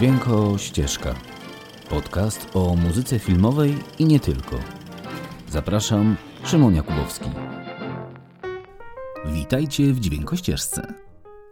Dźwięko Ścieżka. Podcast o muzyce filmowej i nie tylko. Zapraszam, Szymon Jakubowski. Witajcie w Dźwięko Ścieżce.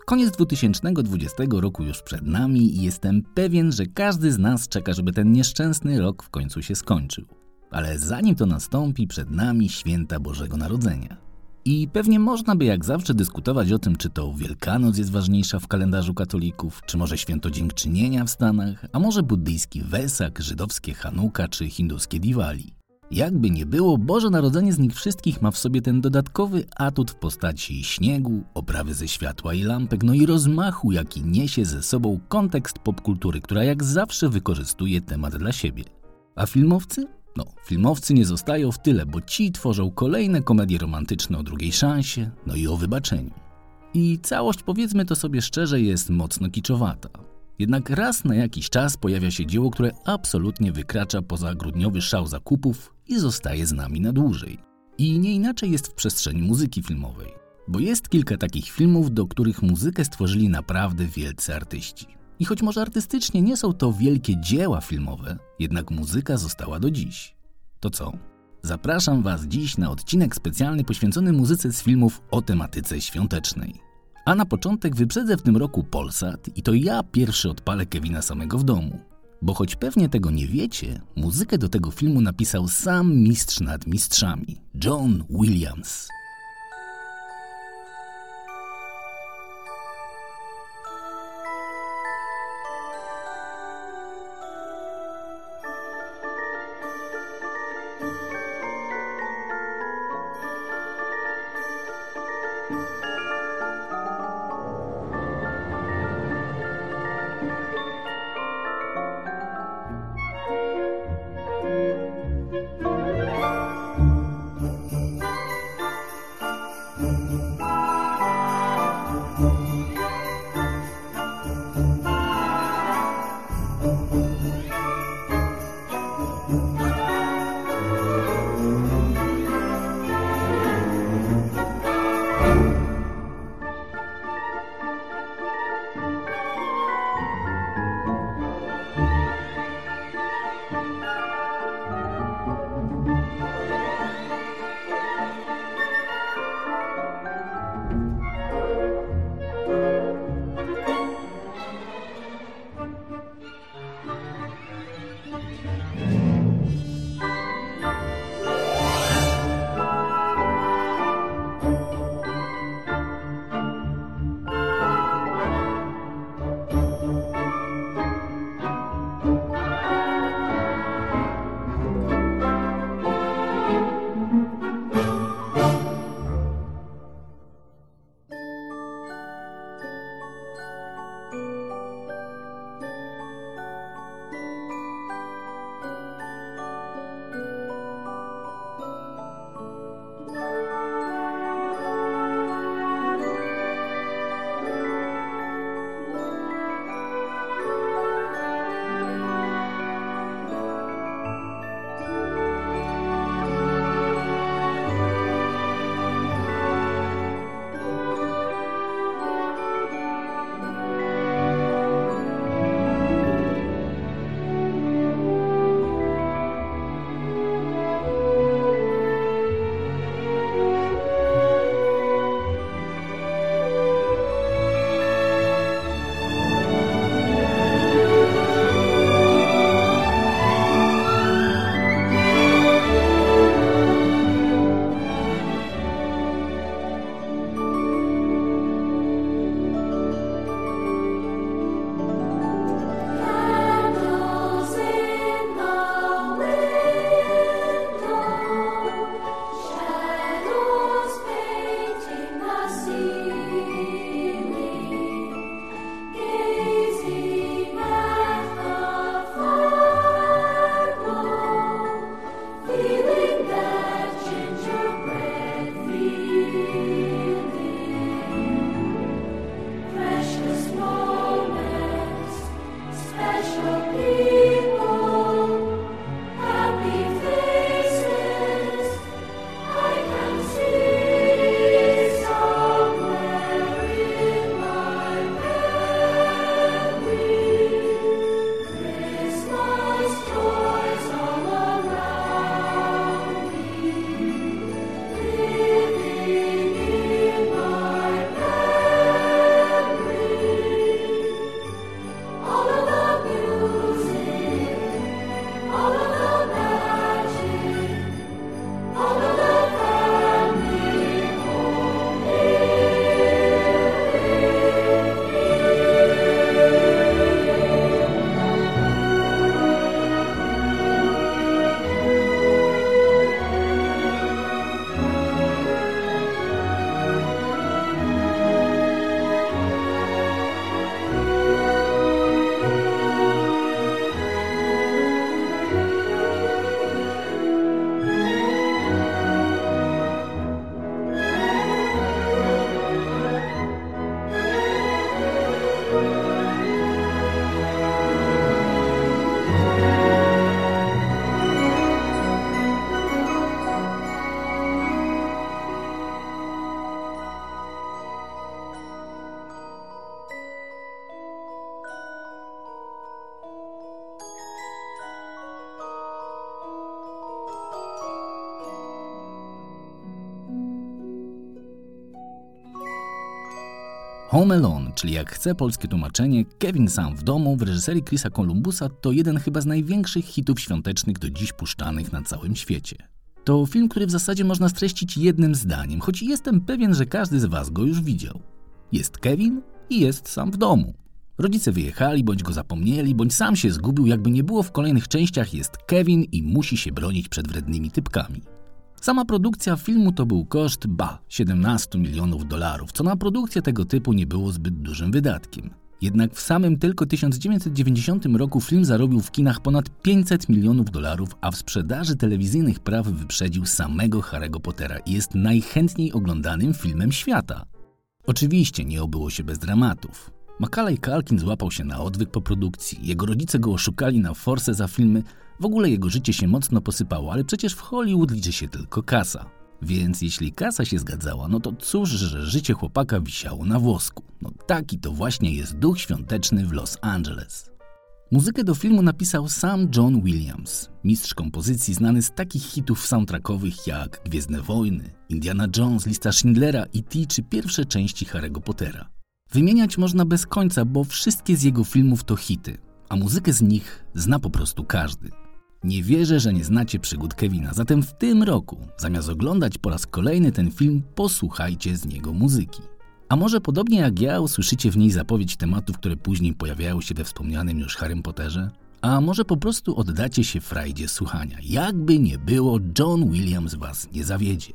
Koniec 2020 roku już przed nami i jestem pewien, że każdy z nas czeka, żeby ten nieszczęsny rok w końcu się skończył. Ale zanim to nastąpi, przed nami święta Bożego Narodzenia. I pewnie można by jak zawsze dyskutować o tym, czy to Wielkanoc jest ważniejsza w kalendarzu katolików, czy może święto dziękczynienia w Stanach, a może buddyjski Wesak, żydowskie Hanuka czy hinduskie Diwali. Jakby nie było, Boże Narodzenie z nich wszystkich ma w sobie ten dodatkowy atut w postaci śniegu, oprawy ze światła i lampek, no i rozmachu, jaki niesie ze sobą kontekst popkultury, która jak zawsze wykorzystuje temat dla siebie. A filmowcy? No, filmowcy nie zostają w tyle, bo ci tworzą kolejne komedie romantyczne o drugiej szansie, no i o wybaczeniu. I całość, powiedzmy to sobie szczerze, jest mocno kiczowata. Jednak raz na jakiś czas pojawia się dzieło, które absolutnie wykracza poza grudniowy szał zakupów i zostaje z nami na dłużej. I nie inaczej jest w przestrzeni muzyki filmowej, bo jest kilka takich filmów, do których muzykę stworzyli naprawdę wielcy artyści. I choć może artystycznie nie są to wielkie dzieła filmowe, jednak muzyka została do dziś. To co? Zapraszam Was dziś na odcinek specjalny poświęcony muzyce z filmów o tematyce świątecznej. A na początek wyprzedzę w tym roku Polsat i to ja pierwszy odpalę Kevina samego w domu. Bo choć pewnie tego nie wiecie, muzykę do tego filmu napisał sam mistrz nad mistrzami, John Williams. Home Alone, czyli jak chce polskie tłumaczenie, Kevin sam w domu w reżyserii Chrisa Columbusa to jeden chyba z największych hitów świątecznych do dziś puszczanych na całym świecie. To film, który w zasadzie można streścić jednym zdaniem, choć jestem pewien, że każdy z Was go już widział. Jest Kevin i jest sam w domu. Rodzice wyjechali, bądź go zapomnieli, bądź sam się zgubił, jakby nie było w kolejnych częściach jest Kevin i musi się bronić przed wrednymi typkami. Sama produkcja filmu to był koszt, ba, 17 milionów dolarów, co na produkcję tego typu nie było zbyt dużym wydatkiem. Jednak w samym tylko 1990 roku film zarobił w kinach ponad 500 milionów dolarów, a w sprzedaży telewizyjnych praw wyprzedził samego Harry'ego Pottera i jest najchętniej oglądanym filmem świata. Oczywiście nie obyło się bez dramatów. Macaulay Kalkin złapał się na odwyk po produkcji, jego rodzice go oszukali na forsę za filmy, w ogóle jego życie się mocno posypało, ale przecież w Hollywood liczy się tylko kasa. Więc jeśli kasa się zgadzała, no to cóż, że życie chłopaka wisiało na włosku. No taki to właśnie jest duch świąteczny w Los Angeles. Muzykę do filmu napisał sam John Williams, mistrz kompozycji znany z takich hitów soundtrackowych jak Gwiezdne Wojny, Indiana Jones, Lista Schindlera, E.T. czy pierwsze części Harry'ego Pottera. Wymieniać można bez końca, bo wszystkie z jego filmów to hity, a muzykę z nich zna po prostu każdy. Nie wierzę, że nie znacie przygód Kevina, zatem w tym roku, zamiast oglądać po raz kolejny ten film, posłuchajcie z niego muzyki. A może podobnie jak ja usłyszycie w niej zapowiedź tematów, które później pojawiają się we wspomnianym już Harrym Potterze? A może po prostu oddacie się frajdzie słuchania. Jakby nie było, John Williams was nie zawiedzie.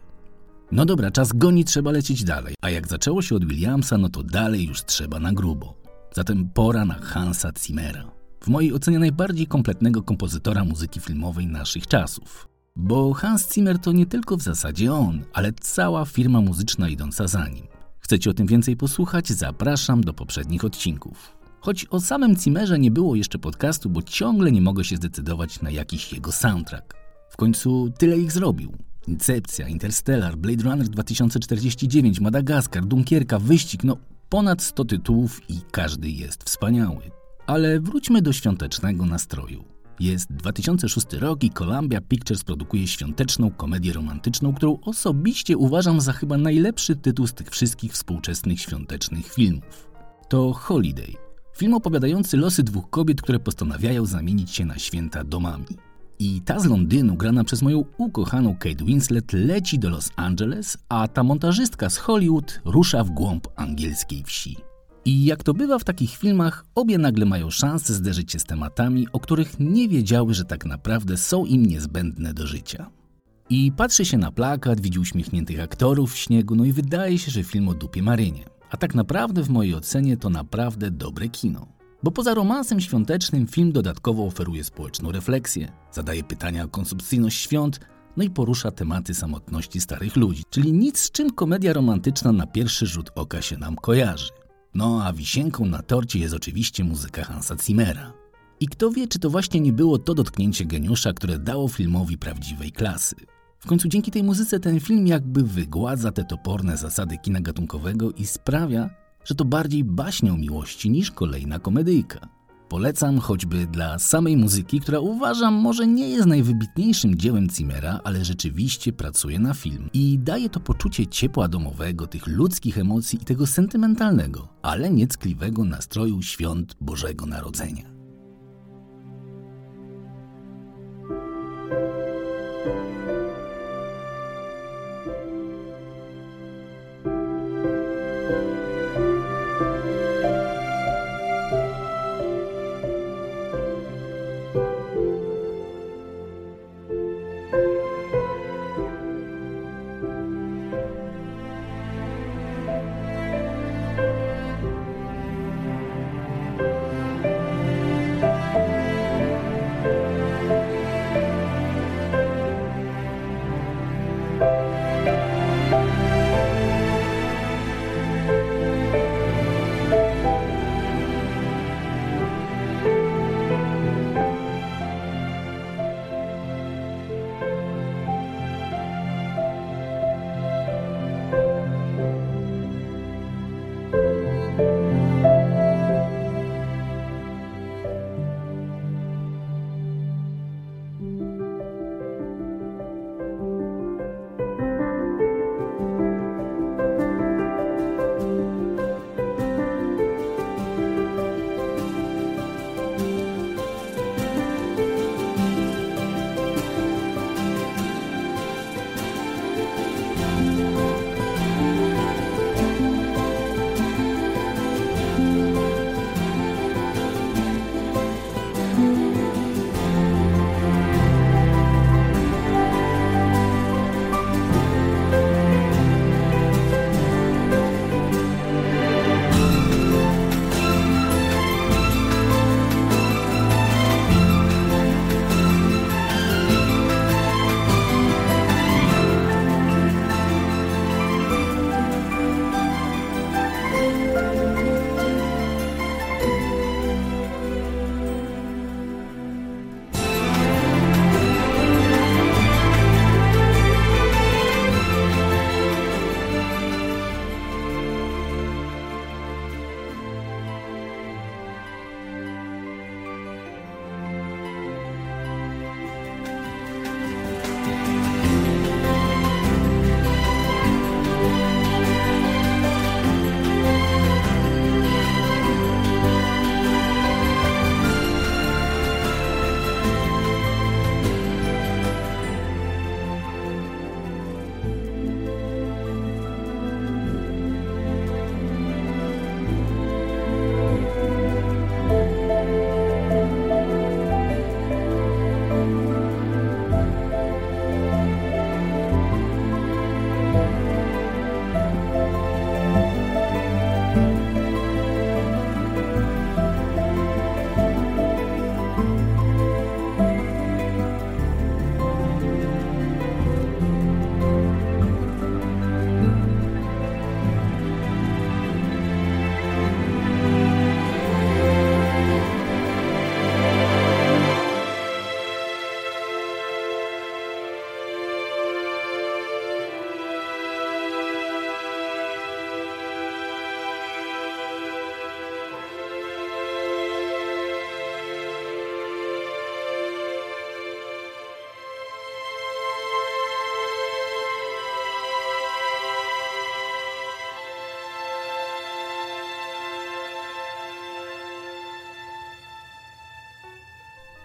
No dobra, czas goni, trzeba lecieć dalej. A jak zaczęło się od Williamsa, no to dalej już trzeba na grubo. Zatem pora na Hansa Zimmera. W mojej ocenie najbardziej kompletnego kompozytora muzyki filmowej naszych czasów. Bo Hans Zimmer to nie tylko w zasadzie on, ale cała firma muzyczna idąca za nim. Chcecie o tym więcej posłuchać? Zapraszam do poprzednich odcinków. Choć o samym Zimmerze nie było jeszcze podcastu, bo ciągle nie mogę się zdecydować na jakiś jego soundtrack. W końcu tyle ich zrobił. Incepcja, Interstellar, Blade Runner 2049, Madagaskar, Dunkierka, Wyścig, no ponad 100 tytułów i każdy jest wspaniały. Ale wróćmy do świątecznego nastroju. Jest 2006 rok i Columbia Pictures produkuje świąteczną komedię romantyczną, którą osobiście uważam za chyba najlepszy tytuł z tych wszystkich współczesnych świątecznych filmów. To Holiday. Film opowiadający losy dwóch kobiet, które postanawiają zamienić się na święta domami. I ta z Londynu, grana przez moją ukochaną Kate Winslet, leci do Los Angeles, a ta montażystka z Hollywood rusza w głąb angielskiej wsi. I jak to bywa w takich filmach, obie nagle mają szansę zderzyć się z tematami, o których nie wiedziały, że tak naprawdę są im niezbędne do życia. I patrzy się na plakat, widzi uśmiechniętych aktorów w śniegu, no i wydaje się, że film o dupie Marynie. A tak naprawdę w mojej ocenie to naprawdę dobre kino. Bo poza romansem świątecznym film dodatkowo oferuje społeczną refleksję, zadaje pytania o konsumpcyjność świąt, no i porusza tematy samotności starych ludzi, czyli nic z czym komedia romantyczna na pierwszy rzut oka się nam kojarzy. No a wisienką na torcie jest oczywiście muzyka Hansa Zimmera. I kto wie, czy to właśnie nie było to dotknięcie geniusza, które dało filmowi prawdziwej klasy. W końcu dzięki tej muzyce ten film jakby wygładza te toporne zasady kina gatunkowego i sprawia, że to bardziej baśnia o miłości niż kolejna komedyjka. Polecam choćby dla samej muzyki, która uważam może nie jest najwybitniejszym dziełem Zimmera, ale rzeczywiście pracuje na film i daje to poczucie ciepła domowego, tych ludzkich emocji i tego sentymentalnego, ale nieckliwego nastroju świąt Bożego Narodzenia.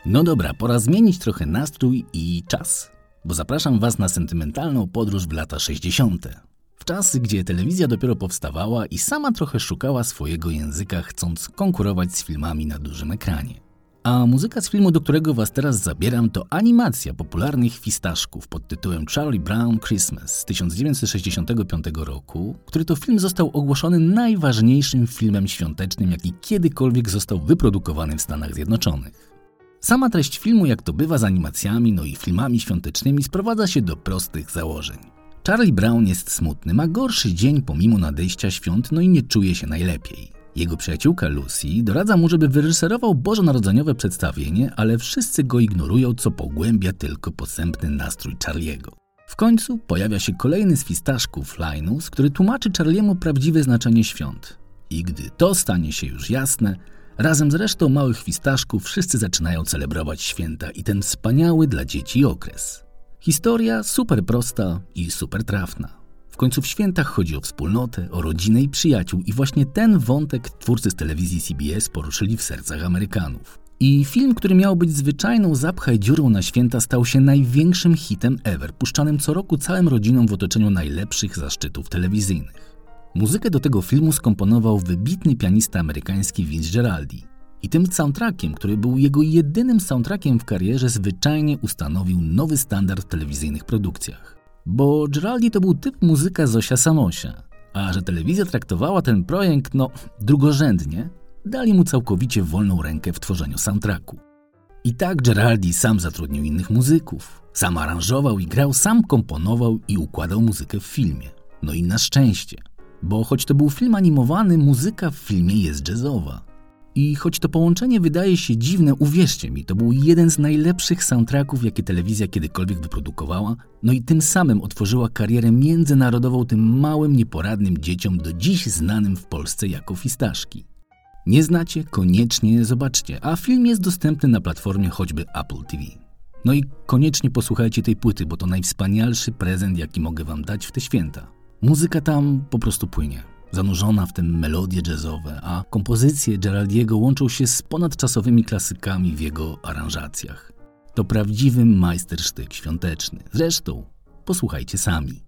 No dobra, pora zmienić trochę nastrój i czas, bo zapraszam Was na sentymentalną podróż w lata 60. W czasy, gdzie telewizja dopiero powstawała i sama trochę szukała swojego języka, chcąc konkurować z filmami na dużym ekranie. A muzyka z filmu, do którego Was teraz zabieram, to animacja popularnych fistaszków pod tytułem Charlie Brown Christmas z 1965 roku, który to film został ogłoszony najważniejszym filmem świątecznym, jaki kiedykolwiek został wyprodukowany w Stanach Zjednoczonych. Sama treść filmu, jak to bywa z animacjami, no i filmami świątecznymi, sprowadza się do prostych założeń. Charlie Brown jest smutny, ma gorszy dzień pomimo nadejścia świąt, no i nie czuje się najlepiej. Jego przyjaciółka Lucy doradza mu, żeby wyreżyserował bożonarodzeniowe przedstawienie, ale wszyscy go ignorują, co pogłębia tylko posępny nastrój Charliego. W końcu pojawia się kolejny z fistaszków, Linus, który tłumaczy Charliemu prawdziwe znaczenie świąt. I gdy to stanie się już jasne, razem z resztą małych fistaszków wszyscy zaczynają celebrować święta i ten wspaniały dla dzieci okres. Historia super prosta i super trafna. W końcu w świętach chodzi o wspólnotę, o rodzinę i przyjaciół i właśnie ten wątek twórcy z telewizji CBS poruszyli w sercach Amerykanów. I film, który miał być zwyczajną zapchaj dziurą na święta, stał się największym hitem ever, puszczanym co roku całym rodzinom w otoczeniu najlepszych zaszczytów telewizyjnych. Muzykę do tego filmu skomponował wybitny pianista amerykański Vince Geraldi. I tym soundtrackiem, który był jego jedynym soundtrackiem w karierze, zwyczajnie ustanowił nowy standard w telewizyjnych produkcjach. Bo Geraldi to był typ muzyka Zosia Samosia, a że telewizja traktowała ten projekt, no, drugorzędnie, dali mu całkowicie wolną rękę w tworzeniu soundtracku. I tak Geraldi sam zatrudnił innych muzyków, sam aranżował i grał, sam komponował i układał muzykę w filmie. No i na szczęście, bo choć to był film animowany, muzyka w filmie jest jazzowa. I choć to połączenie wydaje się dziwne, uwierzcie mi, to był jeden z najlepszych soundtracków, jakie telewizja kiedykolwiek wyprodukowała, no i tym samym otworzyła karierę międzynarodową tym małym, nieporadnym dzieciom, do dziś znanym w Polsce jako fistaszki. Nie znacie? Koniecznie zobaczcie, a film jest dostępny na platformie choćby Apple TV. No i koniecznie posłuchajcie tej płyty, bo to najwspanialszy prezent, jaki mogę wam dać w te święta. Muzyka tam po prostu płynie zanurzona w te melodie jazzowe, a kompozycje Geraldiego łączą się z ponadczasowymi klasykami w jego aranżacjach. To prawdziwy majstersztyk świąteczny. Zresztą posłuchajcie sami.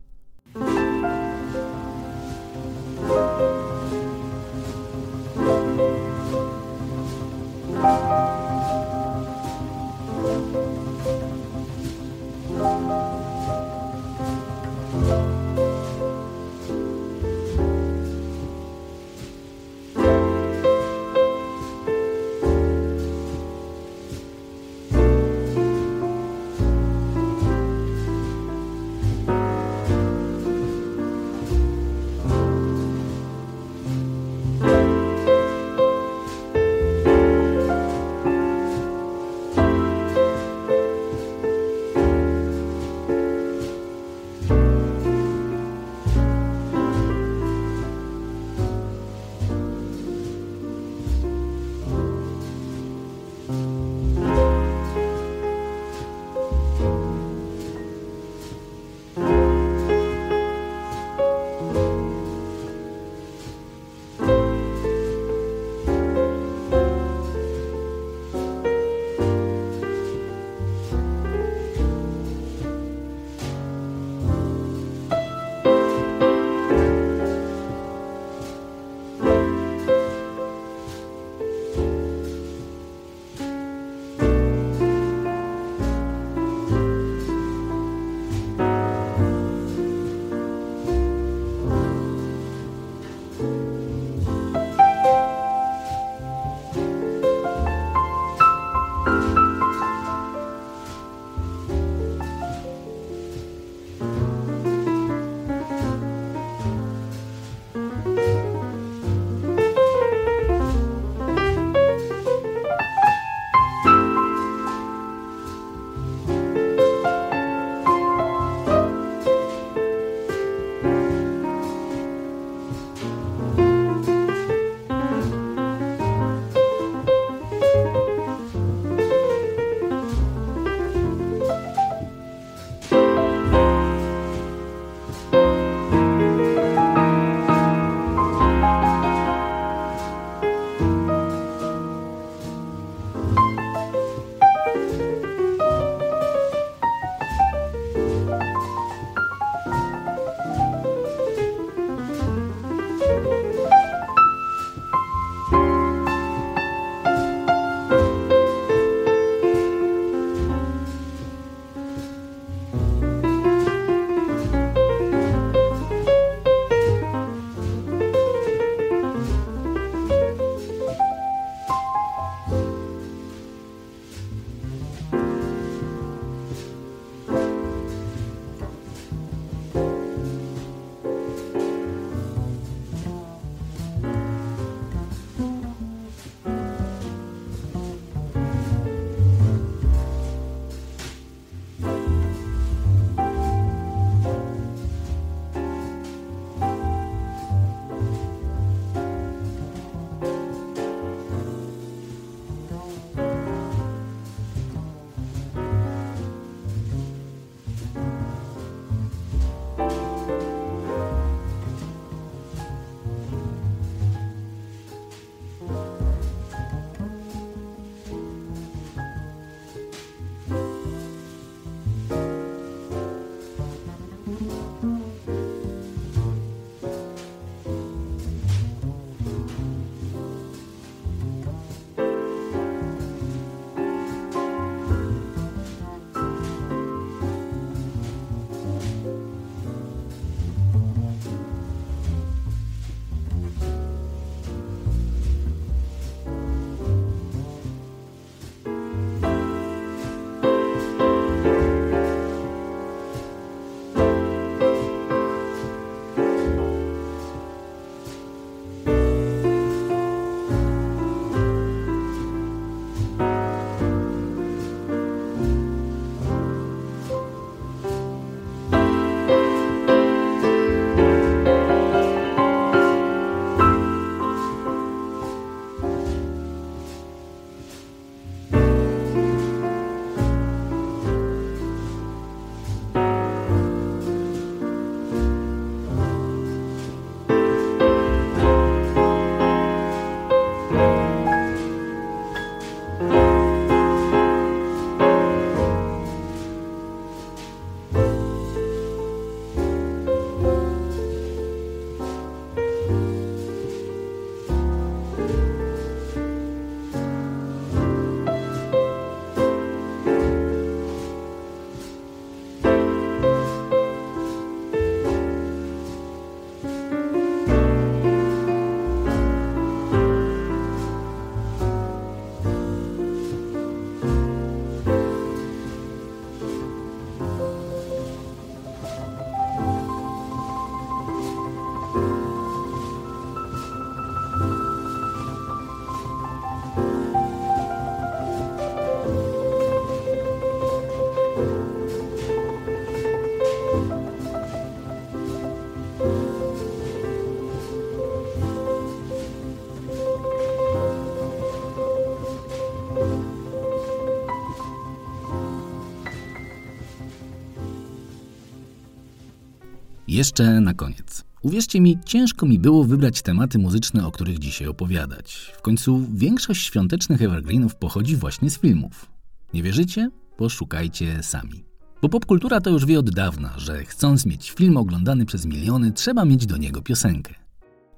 Jeszcze na koniec. Uwierzcie mi, ciężko mi było wybrać tematy muzyczne, o których dzisiaj opowiadać. W końcu większość świątecznych evergreenów pochodzi właśnie z filmów. Nie wierzycie? Poszukajcie sami. Bo popkultura to już wie od dawna, że chcąc mieć film oglądany przez miliony, trzeba mieć do niego piosenkę.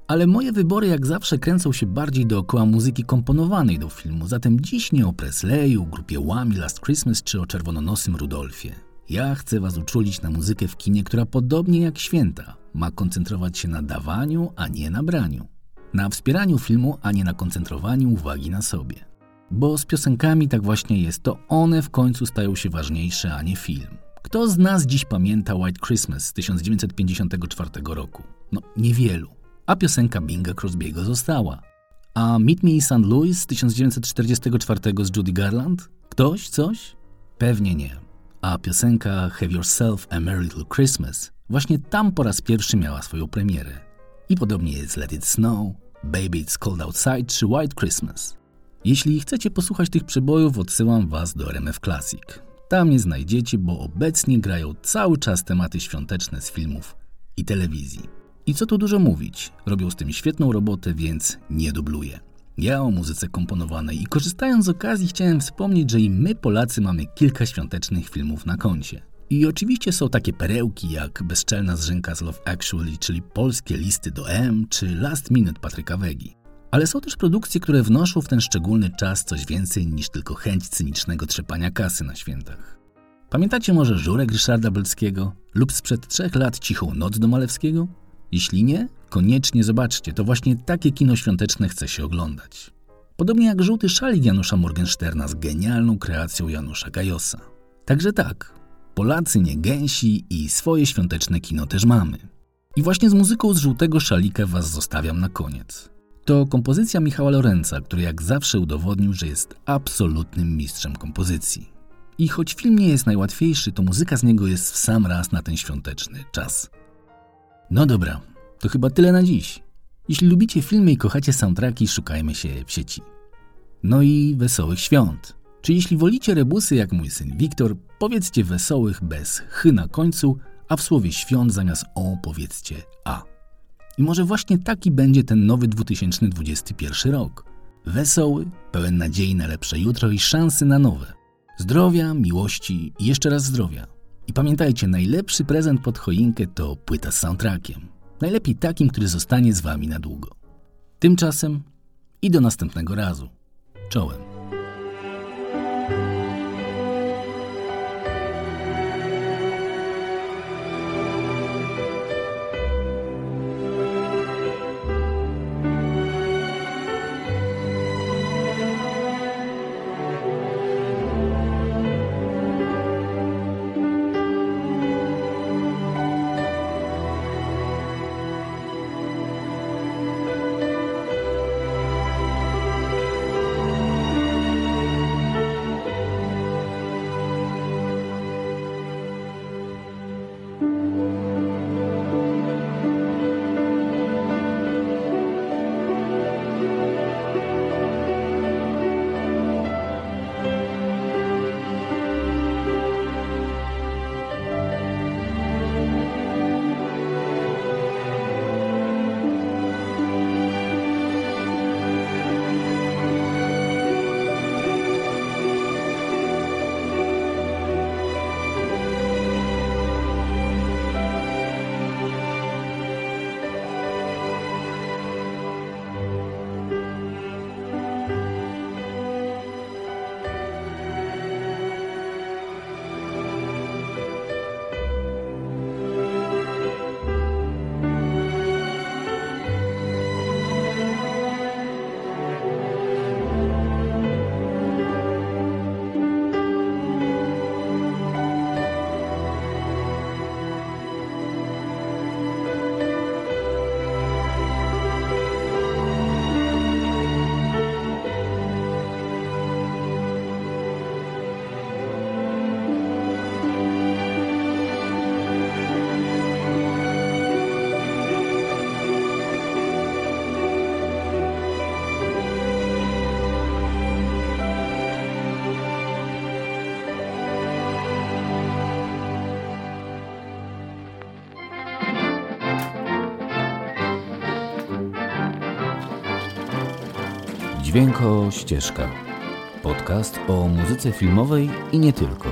Ale moje wybory jak zawsze kręcą się bardziej dookoła muzyki komponowanej do filmu, zatem dziś nie o Presleyu, grupie Whammy Last Christmas czy o czerwononosym Rudolfie. Ja chcę Was uczulić na muzykę w kinie, która podobnie jak święta ma koncentrować się na dawaniu, a nie na braniu. Na wspieraniu filmu, a nie na koncentrowaniu uwagi na sobie. Bo z piosenkami tak właśnie jest, to one w końcu stają się ważniejsze, a nie film. Kto z nas dziś pamięta White Christmas z 1954 roku? No, niewielu. A piosenka Binga Crosby'ego została. A Meet Me in St. Louis z 1944 z Judy Garland? Ktoś? Coś? Pewnie nie. A piosenka Have Yourself a Merry Little Christmas właśnie tam po raz pierwszy miała swoją premierę. I podobnie jest Let It Snow, Baby It's Cold Outside czy White Christmas. Jeśli chcecie posłuchać tych przebojów, odsyłam Was do RMF Classic. Tam je znajdziecie, bo obecnie grają cały czas tematy świąteczne z filmów i telewizji. I co tu dużo mówić, robią z tym świetną robotę, więc nie dubluję. Ja o muzyce komponowanej i korzystając z okazji chciałem wspomnieć, że i my Polacy mamy kilka świątecznych filmów na koncie. I oczywiście są takie perełki jak Bezczelna zrzynka z Love Actually, czyli Polskie listy do M, czy Last Minute Patryka Wegi. Ale są też produkcje, które wnoszą w ten szczególny czas coś więcej niż tylko chęć cynicznego trzepania kasy na świętach. Pamiętacie może Żurek Ryszarda Belskiego lub sprzed trzech lat Cichą Noc do Malewskiego? Jeśli nie, koniecznie zobaczcie, to właśnie takie kino świąteczne chce się oglądać. Podobnie jak Żółty Szalik Janusza Morgensterna z genialną kreacją Janusza Gajosa. Także tak, Polacy nie gęsi i swoje świąteczne kino też mamy. I właśnie z muzyką z Żółtego Szalika was zostawiam na koniec. To kompozycja Michała Lorenza, który jak zawsze udowodnił, że jest absolutnym mistrzem kompozycji. I choć film nie jest najłatwiejszy, to muzyka z niego jest w sam raz na ten świąteczny czas. No dobra, to chyba tyle na dziś. Jeśli lubicie filmy i kochacie soundtracki, szukajmy się w sieci. No i wesołych świąt. Czy jeśli wolicie rebusy jak mój syn Wiktor, powiedzcie wesołych bez chy na końcu, a w słowie świąt zamiast o powiedzcie a. I może właśnie taki będzie ten nowy 2021 rok. Wesoły, pełen nadziei na lepsze jutro i szansy na nowe. Zdrowia, miłości i jeszcze raz zdrowia. I pamiętajcie, najlepszy prezent pod choinkę to płyta z soundtrackiem. Najlepiej takim, który zostanie z wami na długo. Tymczasem i do następnego razu. Czołem. Dźwięko Ścieżka. Podcast o muzyce filmowej i nie tylko.